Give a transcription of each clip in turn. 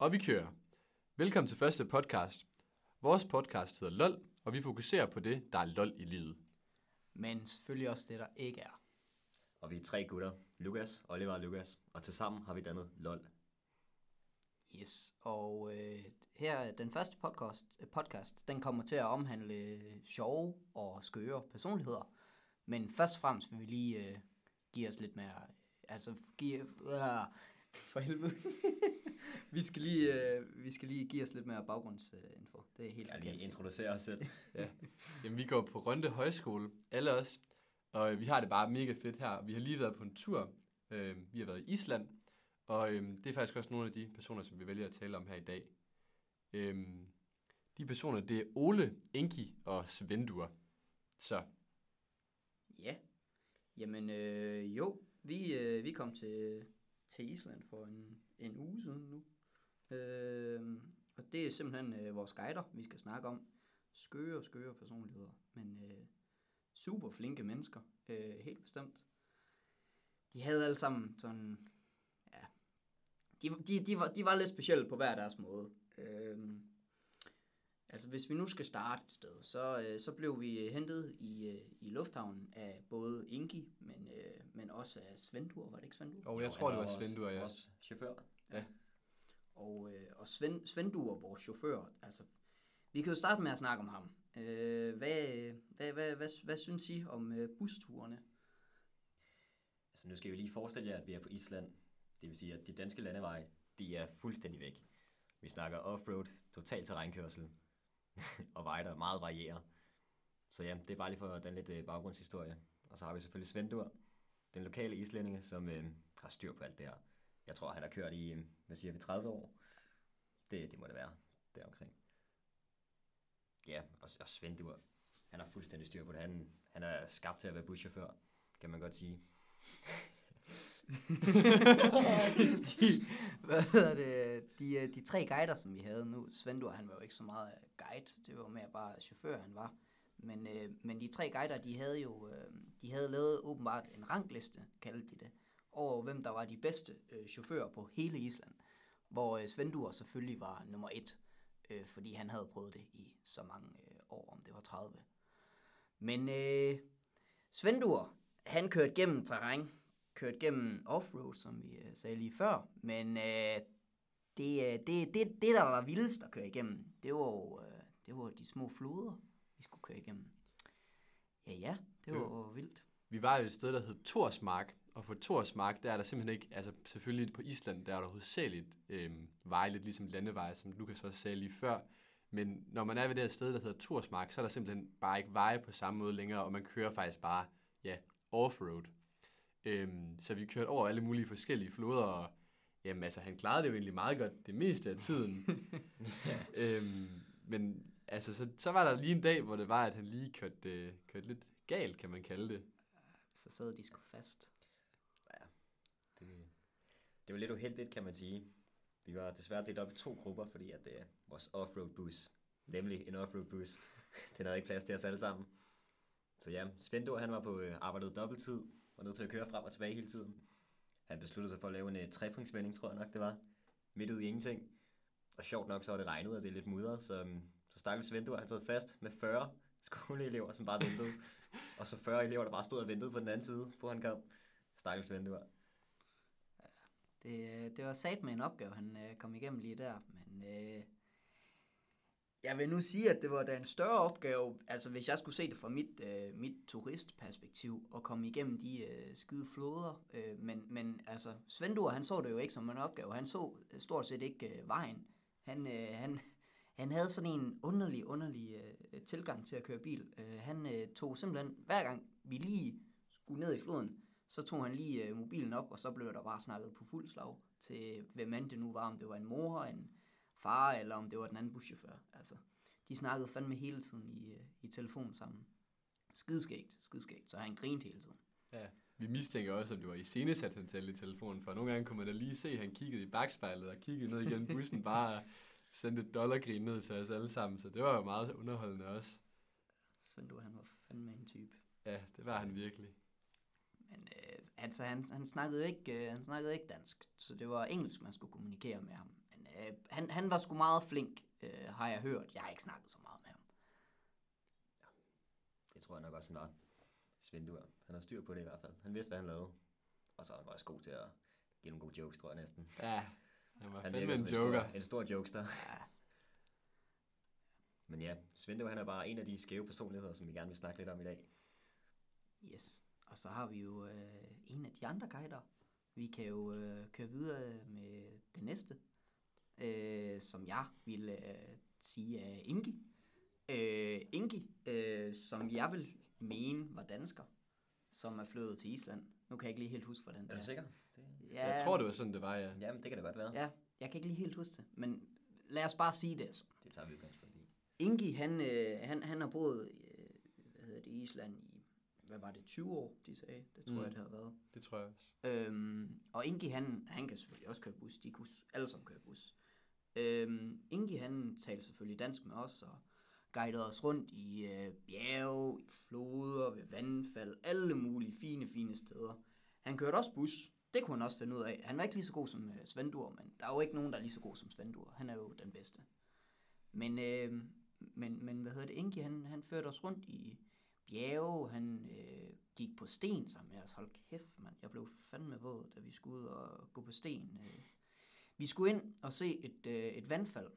Og vi kører. Velkommen til første podcast. Vores podcast hedder LOL, og vi fokuserer på det, der er LOL i livet. Men selvfølgelig også det, der ikke er. Og vi er tre gutter, Lukas, Oliver og Lukas, og tilsammen har vi dannet LOL. Yes, og øh, her den første podcast, øh, podcast, den kommer til at omhandle sjove og skøre personligheder. Men først og fremmest vil vi lige øh, give os lidt mere, altså give, øh, for helvede. vi, skal lige, øh, vi skal lige give os lidt mere baggrundsinfo. Det er helt Jeg lige introducere os selv. Ja. Jamen, vi går på Rønde Højskole, alle os, og øh, vi har det bare mega fedt her. Vi har lige været på en tur. Øh, vi har været i Island, og øh, det er faktisk også nogle af de personer, som vi vælger at tale om her i dag. Øh, de personer, det er Ole, Enki og Svendur. Så Ja, jamen øh, jo, vi, øh, vi kom til, til Island for en, en uge siden nu. Øh, og det er simpelthen øh, vores guider, vi skal snakke om. Skøre, skøre personligheder, men øh, super flinke mennesker, øh, helt bestemt. De havde alle sammen sådan, ja, de, de, de, var, de var lidt specielle på hver deres måde. Øh, Altså hvis vi nu skal starte et sted, så, øh, så blev vi hentet i, øh, i lufthavnen af både Ingi, men, øh, men også af Svendur, var det ikke Svendur? og jeg Jo, tror, det var også Svendur, ja. Vores chauffør. Og, øh, og Sven, Svendur, vores chauffør, altså vi kan jo starte med at snakke om ham. Øh, hvad, hvad, hvad, hvad, hvad synes I om øh, busturene? Altså nu skal vi lige forestille jer, at vi er på Island. Det vil sige, at de danske landeveje, de er fuldstændig væk. Vi snakker offroad, total terrænkørsel, og veje, der meget varieret. Så ja, det er bare lige for at danne lidt øh, baggrundshistorie. Og så har vi selvfølgelig Svendur, den lokale islændinge, som øh, har styr på alt det her. Jeg tror, han har kørt i, øh, hvad siger vi, 30 år? Det, det må det være, deromkring. Ja, og, og Svendur, han har fuldstændig styr på det. Han, han er skabt til at være buschauffør, kan man godt sige. de, hvad hedder det, de, øh, de tre guider, som vi havde nu, Svendur, han var jo ikke så meget øh, guide, det var mere bare chauffør, han var. Men, øh, men de tre guider, de havde jo øh, de havde lavet åbenbart en rangliste, kaldte de det, over hvem der var de bedste øh, chauffører på hele Island. Hvor øh, Svendur selvfølgelig var nummer et, øh, fordi han havde prøvet det i så mange øh, år, om det var 30. Men øh, Svendur, han kørte gennem terræn, kørt gennem offroad, som vi øh, sagde lige før, men øh, det, øh, det, det, det, der var vildest at køre igennem, det var jo øh, det var de små floder, vi skulle køre igennem. Ja, ja, det var jo vildt. Vi var jo et sted, der hed Torsmark, og på Torsmark, der er der simpelthen ikke, altså selvfølgelig på Island, der er der hovedsageligt øh, veje, lidt ligesom landeveje, som Lukas også sagde lige før. Men når man er ved det her sted, der hedder Torsmark, så er der simpelthen bare ikke veje på samme måde længere, og man kører faktisk bare, ja, offroad. Øhm, så vi kørte over alle mulige forskellige floder, og jamen altså, han klarede det jo egentlig meget godt det meste af tiden. øhm, men altså, så, så var der lige en dag, hvor det var, at han lige kørte, øh, kørte lidt galt, kan man kalde det. Så sad de sgu fast. Det, det var lidt uheldigt, kan man sige. Vi var desværre delt op i to grupper, fordi at uh, vores offroad bus, nemlig en offroad bus, den havde ikke plads til os alle sammen. Så ja, Svendur han var på uh, arbejdet dobbelttid, var nødt til at køre frem og tilbage hele tiden. Han besluttede sig for at lave en uh, trepunktsvending, tror jeg nok det var, midt ud i ingenting. Og sjovt nok, så var det regnet, og det er lidt mudret, så, um, så stakkels Ventur, han sad fast med 40 skoleelever, som bare ventede. og så 40 elever, der bare stod og ventede på den anden side, på han kom. Stakkels Ventur. Det, øh, det var sat med en opgave, han øh, kom igennem lige der, men øh, jeg vil nu sige, at det var da en større opgave, altså hvis jeg skulle se det fra mit, øh, mit turistperspektiv, at komme igennem de øh, skide floder, øh, men, men altså Svendur, han så det jo ikke som en opgave, han så øh, stort set ikke øh, vejen, han, øh, han, han havde sådan en underlig, underlig øh, tilgang til at køre bil, øh, han øh, tog simpelthen, hver gang vi lige skulle ned i floden, så tog han lige øh, mobilen op, og så blev der bare snakket på fuld slag til, hvem end det nu var, om det var en mor, en far, eller om det var den anden buschauffør. Altså, de snakkede fandme hele tiden i, øh, i telefon sammen. Skideskægt, skideskægt. Så han grinte hele tiden. Ja. Vi mistænker også, om det var i scenesat, han talte i telefonen, for nogle gange kunne man da lige se, at han kiggede i bagspejlet og kiggede ned igennem bussen, bare sendte et dollargrin ned til os alle sammen, så det var jo meget underholdende også. Svend han var fandme en type. Ja, det var han virkelig. Men øh, altså, han, han, snakkede ikke, øh, han snakkede ikke dansk, så det var engelsk, man skulle kommunikere med ham. Øh, han, han var sgu meget flink, øh, har jeg hørt. Jeg har ikke snakket så meget med ham. Det tror jeg nok også, han var. Svindur. Han har styr på det i hvert fald. Han vidste, hvad han lavede. Og så er han også god til at give nogle gode jokes, tror jeg næsten. Ja, han var Han fandme en joker. En stor, en stor jokester. Ja, Men ja, Svindur han er bare en af de skæve personligheder, som vi gerne vil snakke lidt om i dag. yes. Og så har vi jo øh, en af de andre guider. Vi kan jo øh, køre videre med det næste, øh, som jeg vil øh, sige er Ingi. Øh, Ingi, øh, som jeg vil mene var dansker, som er flyttet til Island. Nu kan jeg ikke lige helt huske, hvordan det Er du sikker? Det... Ja, Jeg tror, det var sådan, det var, ja. Jamen, det kan da godt være. Ja, jeg kan ikke lige helt huske det, men lad os bare sige det. Altså. Det tager vi udgangspunkt i. Ingi, han, øh, han, han har boet øh, hvad hedder det, i Island i, hvad var det, 20 år, de sagde. Det tror mm. Jeg, det har været. Det tror jeg også. Øhm, og Ingi, han, han kan selvfølgelig også køre bus. De kunne alle sammen køre. Øhm, Ingi, han talte selvfølgelig dansk med os, og guidede os rundt i øh, bjerge, i floder, ved vandfald, alle mulige fine, fine steder. Han kørte også bus. Det kunne han også finde ud af. Han var ikke lige så god som øh, Svendur, men der er jo ikke nogen, der er lige så god som Svendur. Han er jo den bedste. Men, øh, men, men hvad hedder det? Ingi, han, han førte os rundt i bjerge. Han øh, gik på sten sammen med os. Hold kæft, mand. Jeg blev fandme våd, da vi skulle ud og gå på sten. Øh. Vi skulle ind og se et, øh, et vandfald.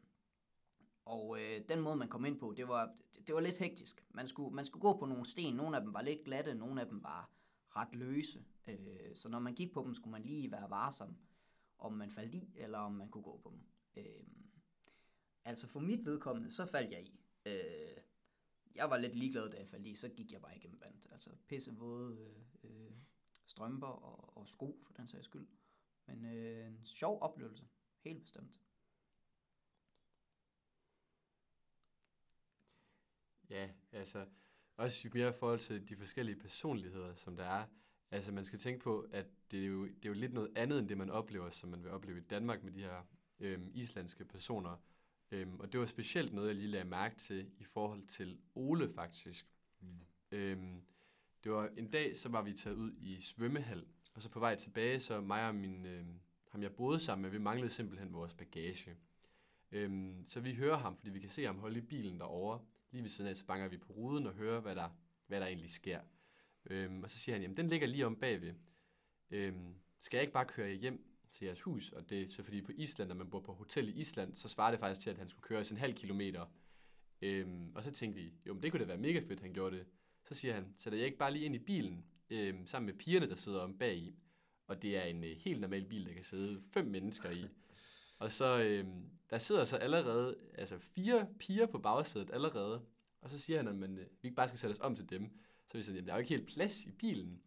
Og øh, den måde, man kom ind på, det var, det, var lidt hektisk. Man skulle, man skulle gå på nogle sten. Nogle af dem var lidt glatte, nogle af dem var ret løse. Øh, så når man gik på dem, skulle man lige være varsom, om man faldt i, eller om man kunne gå på dem. Øh, altså for mit vedkommende, så faldt jeg i. Øh, jeg var lidt ligeglad, da jeg faldt i, så gik jeg bare igennem vandet. Altså pisse våde øh, øh, strømper og, og sko, for den sags skyld. Men øh, en sjov oplevelse, helt bestemt. Ja, altså også mere i forhold til de forskellige personligheder, som der er. Altså man skal tænke på, at det er jo, det er jo lidt noget andet, end det man oplever, som man vil opleve i Danmark med de her øhm, islandske personer. Øhm, og det var specielt noget, jeg lige lagde mærke til i forhold til Ole faktisk. Mm. Øhm, det var en dag, så var vi taget ud i svømmehal, og så på vej tilbage, så mig og min, øh, ham jeg boede sammen med, vi manglede simpelthen vores bagage. Øhm, så vi hører ham, fordi vi kan se ham holde i bilen derovre. Lige ved siden af, så banker vi på ruden og hører, hvad der, hvad der egentlig sker. Øhm, og så siger han, jamen den ligger lige om bagved. Øhm, skal jeg ikke bare køre jer hjem til jeres hus? Og det er så fordi på Island, når man bor på hotel i Island, så svarer det faktisk til, at han skulle køre os en halv kilometer. Øhm, og så tænkte vi, jo, men det kunne da være mega fedt, han gjorde det. Så siger han, sætter jeg ikke bare lige ind i bilen, øh, sammen med pigerne, der sidder om bag i. Og det er en øh, helt normal bil, der kan sidde fem mennesker i. Og så, øh, der sidder så allerede, altså fire piger på bagsædet allerede. Og så siger han, at man, øh, vi ikke bare skal sætte os om til dem. Så vi sådan, jamen der er jo ikke helt plads i bilen.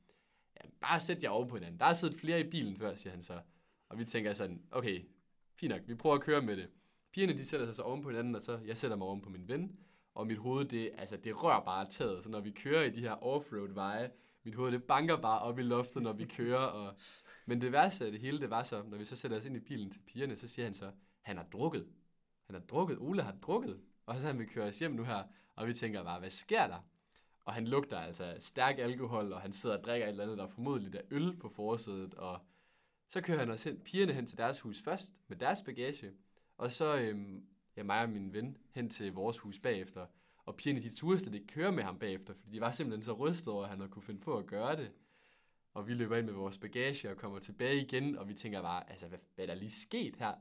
Ja, bare sæt jer oven på hinanden. Der er siddet flere i bilen før, siger han så. Og vi tænker sådan, okay, fint nok, vi prøver at køre med det. Pigerne, de sætter sig så oven på hinanden, og så jeg sætter mig oven på min ven. Og mit hoved, det, altså, det rører bare taget. Så når vi kører i de her offroad veje, mit hoved, det banker bare op i loftet, når vi kører. Og... Men det værste af det hele, det var så, når vi så sætter os ind i bilen til pigerne, så siger han så, han har drukket. Han har drukket. Ole har drukket. Og så han vil køre os hjem nu her. Og vi tænker bare, hvad sker der? Og han lugter altså stærk alkohol, og han sidder og drikker et eller andet, der er formodentlig er øl på forsædet. Og så kører han os hen, pigerne hen til deres hus først, med deres bagage. Og så øhm, ja, mig og min ven hen til vores hus bagefter. Og pigerne, de turde slet ikke køre med ham bagefter, fordi de var simpelthen så rystet over, at han havde kunne finde på at gøre det. Og vi løber ind med vores bagage og kommer tilbage igen, og vi tænker bare, altså, hvad, hvad er der lige sket her?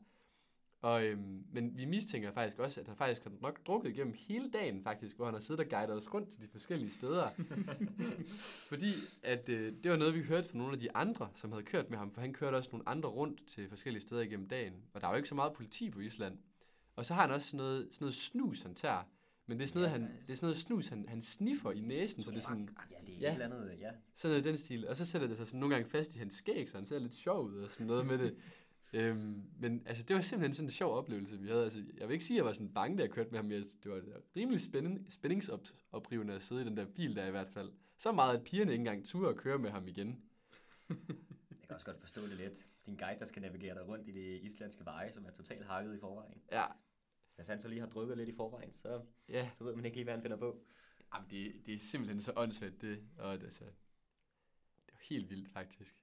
Og, øhm, men vi mistænker faktisk også, at han faktisk har nok drukket igennem hele dagen, faktisk, hvor han har siddet og guidet os rundt til de forskellige steder. Fordi at, øh, det var noget, vi hørte fra nogle af de andre, som havde kørt med ham, for han kørte også nogle andre rundt til forskellige steder igennem dagen. Og der er jo ikke så meget politi på Island. Og så har han også sådan noget, sådan noget snus, han tager. Men det er sådan noget, Ja, han, det er sådan noget snus, han, han sniffer i næsen, så det er sådan, Ja, det er Ja. et eller andet, ja. sådan noget den stil. Og så sætter det sig sådan nogle gange fast i hans skæg, så han ser lidt sjov ud og sådan noget med det. Øhm, men altså, det var simpelthen sådan en sjov oplevelse, vi havde. Altså, jeg vil ikke sige, at jeg var sådan bange, da jeg kørte med ham. Jeg, det var rimelig spænding, spændingsoprivende at sidde i den der bil der i hvert fald. Så meget, at pigerne ikke engang turde at køre med ham igen. Jeg kan også godt forstå det lidt. Din guide, der skal navigere dig rundt i det islandske veje, som er totalt hakket i forvejen. Ja, Hvis han så lige har drukket lidt i forvejen, så, ja. så ved man ikke lige, hvad han finder på. Jamen, det, det er simpelthen så åndssvagt, det. Og det, altså, det var helt vildt, faktisk.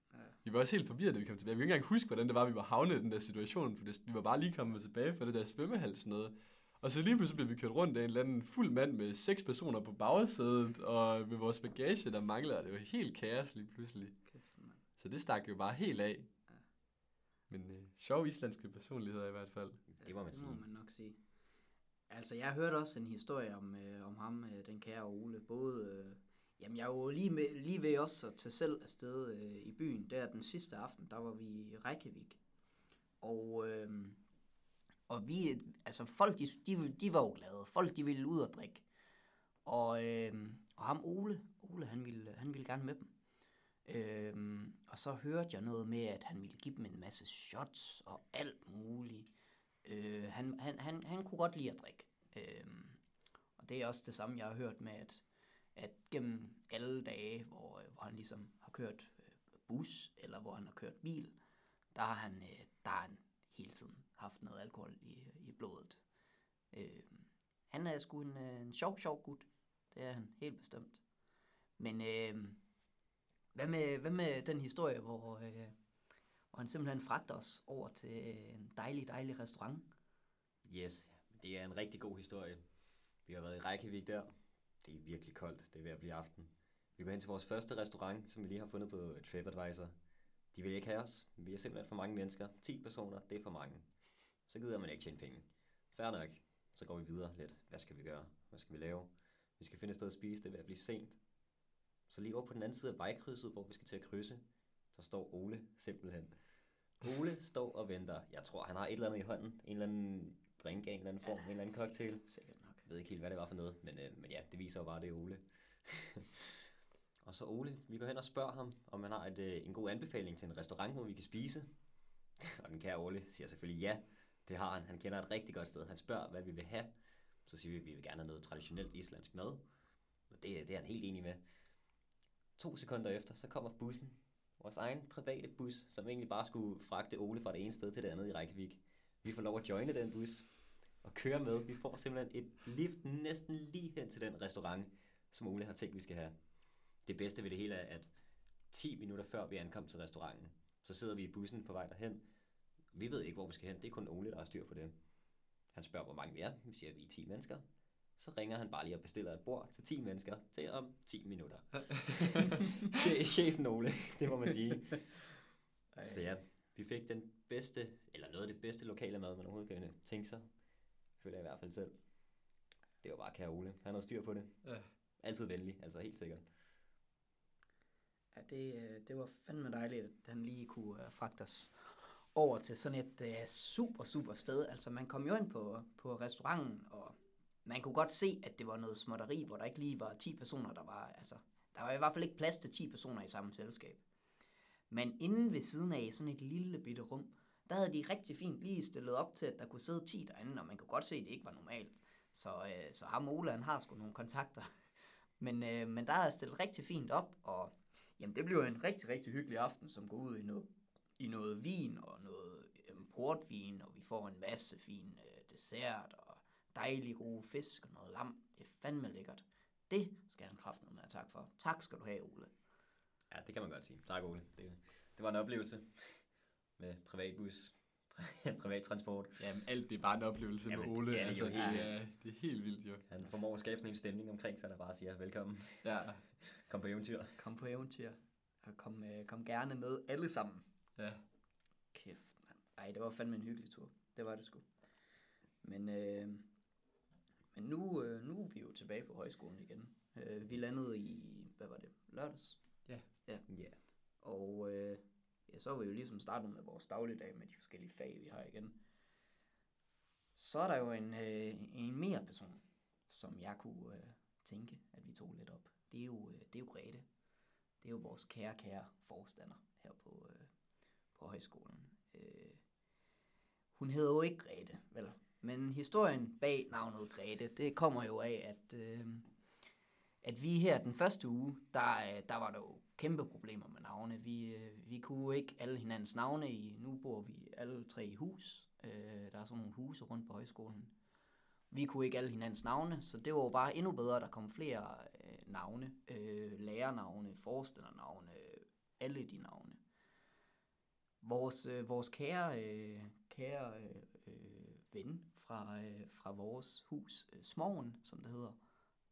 Vi var også helt forvirret, da vi kom tilbage. Vi kunne ikke engang huske, hvordan det var, vi var havnet i den der situation, for det, vi var bare lige kommet tilbage fra det der svømmehal sådan noget. Og så lige pludselig blev vi kørt rundt af en eller anden fuld mand med seks personer på bagsædet, og med vores bagage, der manglede, og det var helt kaos lige pludselig. Kæft, mand. Så det stak jo bare helt af. Men øh, sjove islandske personligheder i hvert fald. Det må man det sige. må man nok sige. Altså, jeg hørte også en historie om, øh, om ham, øh, den kære Ole. Både, øh, jamen jeg var jo lige, med, lige ved også at tage selv afsted øh, i byen. Der den sidste aften, der var vi i Reykjavik. Og, øh, og vi, altså folk, de, de, de var jo glade. Folk, de ville ud og drikke. Og, øh, og ham Ole, Ole han ville, han ville gerne med dem. Øhm, og så hørte jeg noget med, at han ville give dem en masse shots og alt muligt. Øh, han, han, han, han kunne godt lide at drikke. Øhm, og det er også det samme, jeg har hørt med, at, at gennem alle dage, hvor, øh, hvor han ligesom har kørt øh, bus, eller hvor han har kørt bil, der har han, øh, der har han hele tiden haft noget alkohol i, i blodet. Øh, han er sgu en, en sjov, sjov gut. Det er han helt bestemt. Men øh, hvad, med, hvad med den historie, hvor, øh, hvor han simpelthen fragter os over til øh, en dejlig, dejlig restaurant? Yes, det er en rigtig god historie. Vi har været i Reykjavik der. Det er virkelig koldt. Det er ved at blive aften. Vi går hen til vores første restaurant, som vi lige har fundet på TripAdvisor. De vil ikke have os. Vi er simpelthen for mange mennesker. 10 personer, det er for mange. Så gider man ikke tjene penge. Fair nok. Så går vi videre lidt. Hvad skal vi gøre? Hvad skal vi lave? Vi skal finde et sted at spise. Det er ved at blive sent. Så lige over på den anden side af vejkrydset, hvor vi skal til at krydse, der står Ole simpelthen. Ole står og venter. Jeg tror, han har et eller andet i hånden. En eller anden drink af en eller anden form. en eller anden cocktail. Sikkert, sikkert nok. Jeg ved ikke helt, hvad det var for noget, men, øh, men ja, det viser jo bare, at det er Ole. og så Ole, vi går hen og spørger ham, om han har et, øh, en god anbefaling til en restaurant, hvor vi kan spise. og den kære Ole siger selvfølgelig ja, det har han. Han kender et rigtig godt sted. Han spørger, hvad vi vil have. Så siger vi, at vi vil gerne have noget traditionelt islandsk mad. Og det, det er han helt enig med. To sekunder efter, så kommer bussen. Vores egen private bus, som egentlig bare skulle fragte Ole fra det ene sted til det andet i Reykjavik. Vi får lov at joine den bus og køre med. Vi får simpelthen et lift næsten lige hen til den restaurant, som Ole har tænkt, vi skal have. Det bedste ved det hele er, at 10 minutter før vi ankom til restauranten, så sidder vi i bussen på vej derhen. Vi ved ikke, hvor vi skal hen. Det er kun Ole, der har styr på det. Han spørger, hvor mange vi er. Vi siger, at vi er 10 mennesker. Så ringer han bare lige og bestiller et bord til 10 mennesker til om 10 minutter. Che- Chefen Ole, det må man sige. Ej. Så ja, vi fik den bedste, eller noget af det bedste lokale mad, man overhovedet kan tænke sig. Føler jeg i hvert fald selv. Det var bare kære Ole. Han havde styr på det. Ja. Altid venlig, altså helt sikkert. Ja, det, øh, det var fandme dejligt, at han lige kunne uh, fragte os over til sådan et uh, super, super sted. Altså, man kom jo ind på, på restauranten, og man kunne godt se, at det var noget småtteri, hvor der ikke lige var 10 personer, der var, altså, der var i hvert fald ikke plads til 10 personer i samme selskab. Men inden ved siden af sådan et lille bitte rum, der havde de rigtig fint lige stillet op til, at der kunne sidde 10 derinde, og man kunne godt se, at det ikke var normalt. Så, øh, så ham Ole, han har sgu nogle kontakter. Men, øh, men der er stillet rigtig fint op, og jamen, det blev en rigtig, rigtig hyggelig aften, som går ud i noget, i noget vin og noget øh, portvin, og vi får en masse fin øh, dessert og dejlig gode fisk og noget lam. Det er fandme lækkert. Det skal han kraften med at tak for. Tak skal du have, Ole. Ja, det kan man godt sige. Tak Ole. Det, det var en oplevelse med privatbus, privat transport. Jamen, alt det er bare en oplevelse Jamen, med Ole. det er det altså, det, er, det er helt vildt, jo. Han formår at skabe sådan en stemning omkring sig, der bare siger, velkommen, Ja, kom på eventyr. Kom på eventyr. Og kom, øh, kom gerne med alle sammen. ja. Kæft, mand. Ej, det var fandme en hyggelig tur. Det var det sgu. Men, øh, men nu, øh, nu er vi jo tilbage på højskolen igen. Øh, vi landede i, hvad var det, lørdags? Ja. Og øh, ja, så er vi jo ligesom startet med vores dagligdag med de forskellige fag, vi har igen. Så er der jo en, øh, en mere person, som jeg kunne øh, tænke, at vi tog lidt op. Det er jo, øh, det er jo Grete. Det er jo vores kære, kære forstander her på, øh, på højskolen. Øh, hun hedder jo ikke Grete, vel? Men historien bag navnet Grete, det kommer jo af, at, øh, at vi her den første uge, der, øh, der var der jo kæmpe problemer med navne. Vi, øh, vi kunne ikke alle hinandens navne i. Nu bor vi alle tre i hus. Øh, der er sådan nogle huse rundt på højskolen. Vi kunne ikke alle hinandens navne, så det var jo bare endnu bedre, at der kom flere øh, navne. Øh, lærernavne, forstandernavne, alle de navne. vores, øh, vores kære, øh, kære øh, øh, ven fra, øh, fra vores hus, øh, Smogen, som det hedder,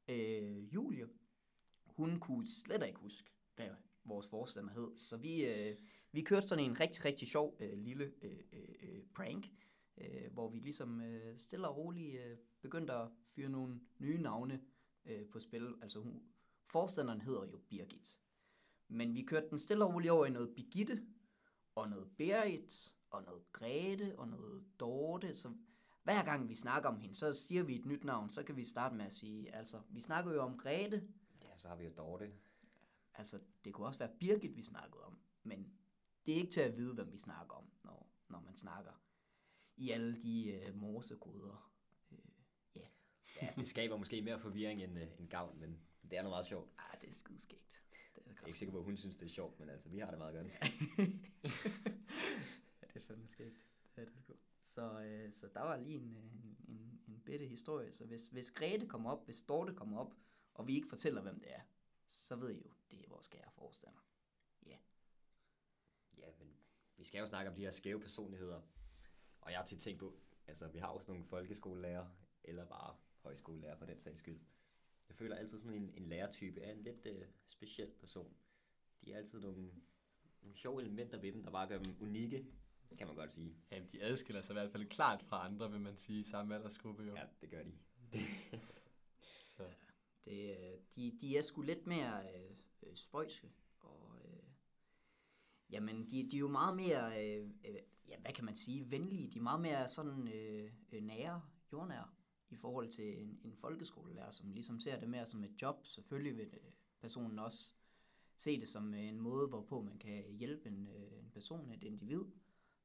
øh, Julie, hun kunne slet ikke huske, hvad vores forstander hed. Så vi, øh, vi kørte sådan en rigtig, rigtig sjov øh, lille øh, øh, øh, prank, øh, hvor vi ligesom øh, stille og roligt øh, begyndte at fyre nogle nye navne øh, på spil. Altså hun, forstanderen hedder jo Birgit. Men vi kørte den stille og roligt over i noget Birgitte, og noget Berit, og noget Grete, og noget Dorte. Så hver gang vi snakker om hende, så siger vi et nyt navn. Så kan vi starte med at sige, altså, vi snakker jo om Grete. Ja, så har vi jo Dorte. Altså, det kunne også være Birgit, vi snakkede om. Men det er ikke til at vide, hvem vi snakker om, når, når man snakker i alle de øh, morsekoder. Øh, ja. Ja, det skaber måske mere forvirring end, øh, end gavn, men det er noget meget sjovt. Ah, det er skideskægt. Det er Jeg er ikke sikker på, at hun synes, det er sjovt, men altså, vi har det meget godt. ja, det er fandme skægt. Det er det sgu. Så, øh, så der var lige en, øh, en, en, en bitte historie. Så hvis, hvis Grete kommer op, hvis Dorte kommer op, og vi ikke fortæller, hvem det er, så ved I jo, det er vores kære forstander. Ja, Ja, men vi skal jo snakke om de her skæve personligheder. Og jeg har tit tænkt på, altså vi har også nogle folkeskolelærer, eller bare højskolelærer på den sags skyld. Jeg føler altid sådan en, en lærertype er en lidt øh, speciel person. De er altid nogle, nogle sjove elementer ved dem, der bare gør dem unikke, kan man godt sige. Jamen, de adskiller sig i hvert fald klart fra andre, vil man sige, i samme aldersgruppe jo. Ja, det gør de. Så. Det, øh, de, de er sgu lidt mere øh, øh, spøjske, og øh, jamen, de, de er jo meget mere, øh, øh, ja, hvad kan man sige, venlige. De er meget mere sådan øh, nære, jordnære, i forhold til en, en folkeskolelærer, som ligesom ser det mere som et job. Selvfølgelig vil personen også se det som en måde, hvorpå man kan hjælpe en, en person, et individ.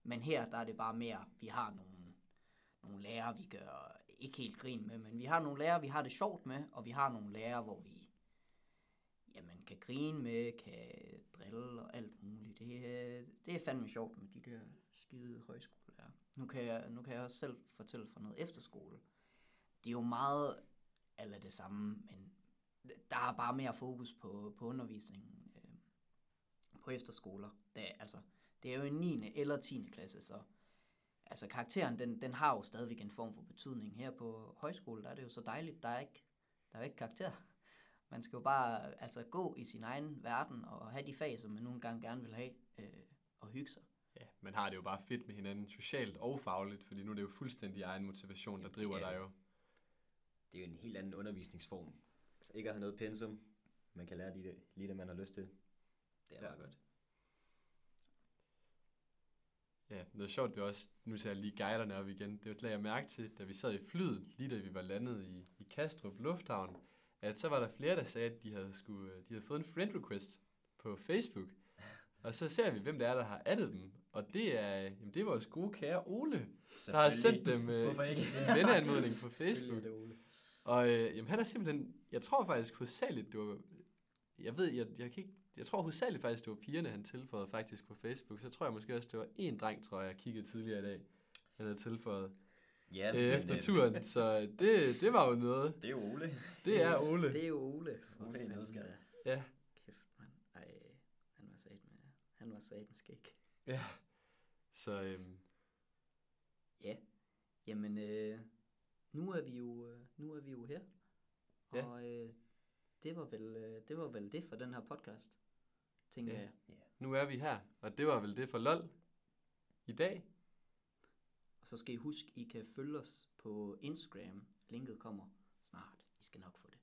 Men her, der er det bare mere, vi har nogle, nogle lærere, vi gør ikke helt grin med, men vi har nogle lærere, vi har det sjovt med, og vi har nogle lærere, hvor vi jamen, kan grine med, kan drille og alt muligt. Det, det er fandme sjovt med de der skide højskolelærer. Nu kan jeg, nu kan jeg også selv fortælle for noget efterskole. Det er jo meget eller det samme, men der er bare mere fokus på, på undervisningen øh, på efterskoler. Det, er- altså, det er jo en 9. eller 10. klasse, så altså karakteren, den, den har jo stadigvæk en form for betydning. Her på højskole, der er det jo så dejligt, der er ikke, der er ikke karakter. Man skal jo bare altså, gå i sin egen verden og have de fag, som man nogle gange gerne vil have, øh, og hygge sig. Ja, man har det jo bare fedt med hinanden, socialt og fagligt, fordi nu er det jo fuldstændig egen motivation, der driver er dig jo. Det er jo en helt anden undervisningsform. Altså ikke at have noget pensum, man kan lære lige det, lige det man har lyst til. Det er Ja. meget godt. Ja, noget sjovt, vi også, nu ser jeg lige guiderne op igen, det lagde jeg mærke til, da vi sad i flyet, lige da vi var landet i, i Kastrup Lufthavn, at så var der flere, der sagde, at de havde, skulle, de havde fået en friend request på Facebook. Og så ser vi, hvem det er, der har addet dem. Og det er, jamen, det er vores gode kære Ole, der har sendt dem øh, en venneanmodning på Facebook. det, Ole. Og øh, jamen, han er simpelthen, jeg tror faktisk hovedsageligt, det var, jeg ved, jeg, jeg kan ikke, jeg tror hovedsageligt faktisk, det var pigerne, han tilføjede faktisk på Facebook. Så tror jeg måske også, det var en dreng, tror jeg, jeg kiggede tidligere i dag, han havde tilføjet Ja, øh, men, efter øh, turen. Så det, det var jo noget. Det er Ole. Det er Ole. Det er jo Ole. Ole nødskal. da. Ja, Kæft, mand. Ej, han var sat med, han var sat med skæg. ja. Så øhm, Ja, jamen, øh, nu er vi jo, øh, nu er vi jo her. Ja. Og øh, det, var vel, øh, det var vel det for den her podcast, tænker Ja. jeg. nu er vi her, og det var vel det for LOL i dag. Og så skal I huske, I kan følge os på Instagram. Linket kommer snart. I skal nok få det.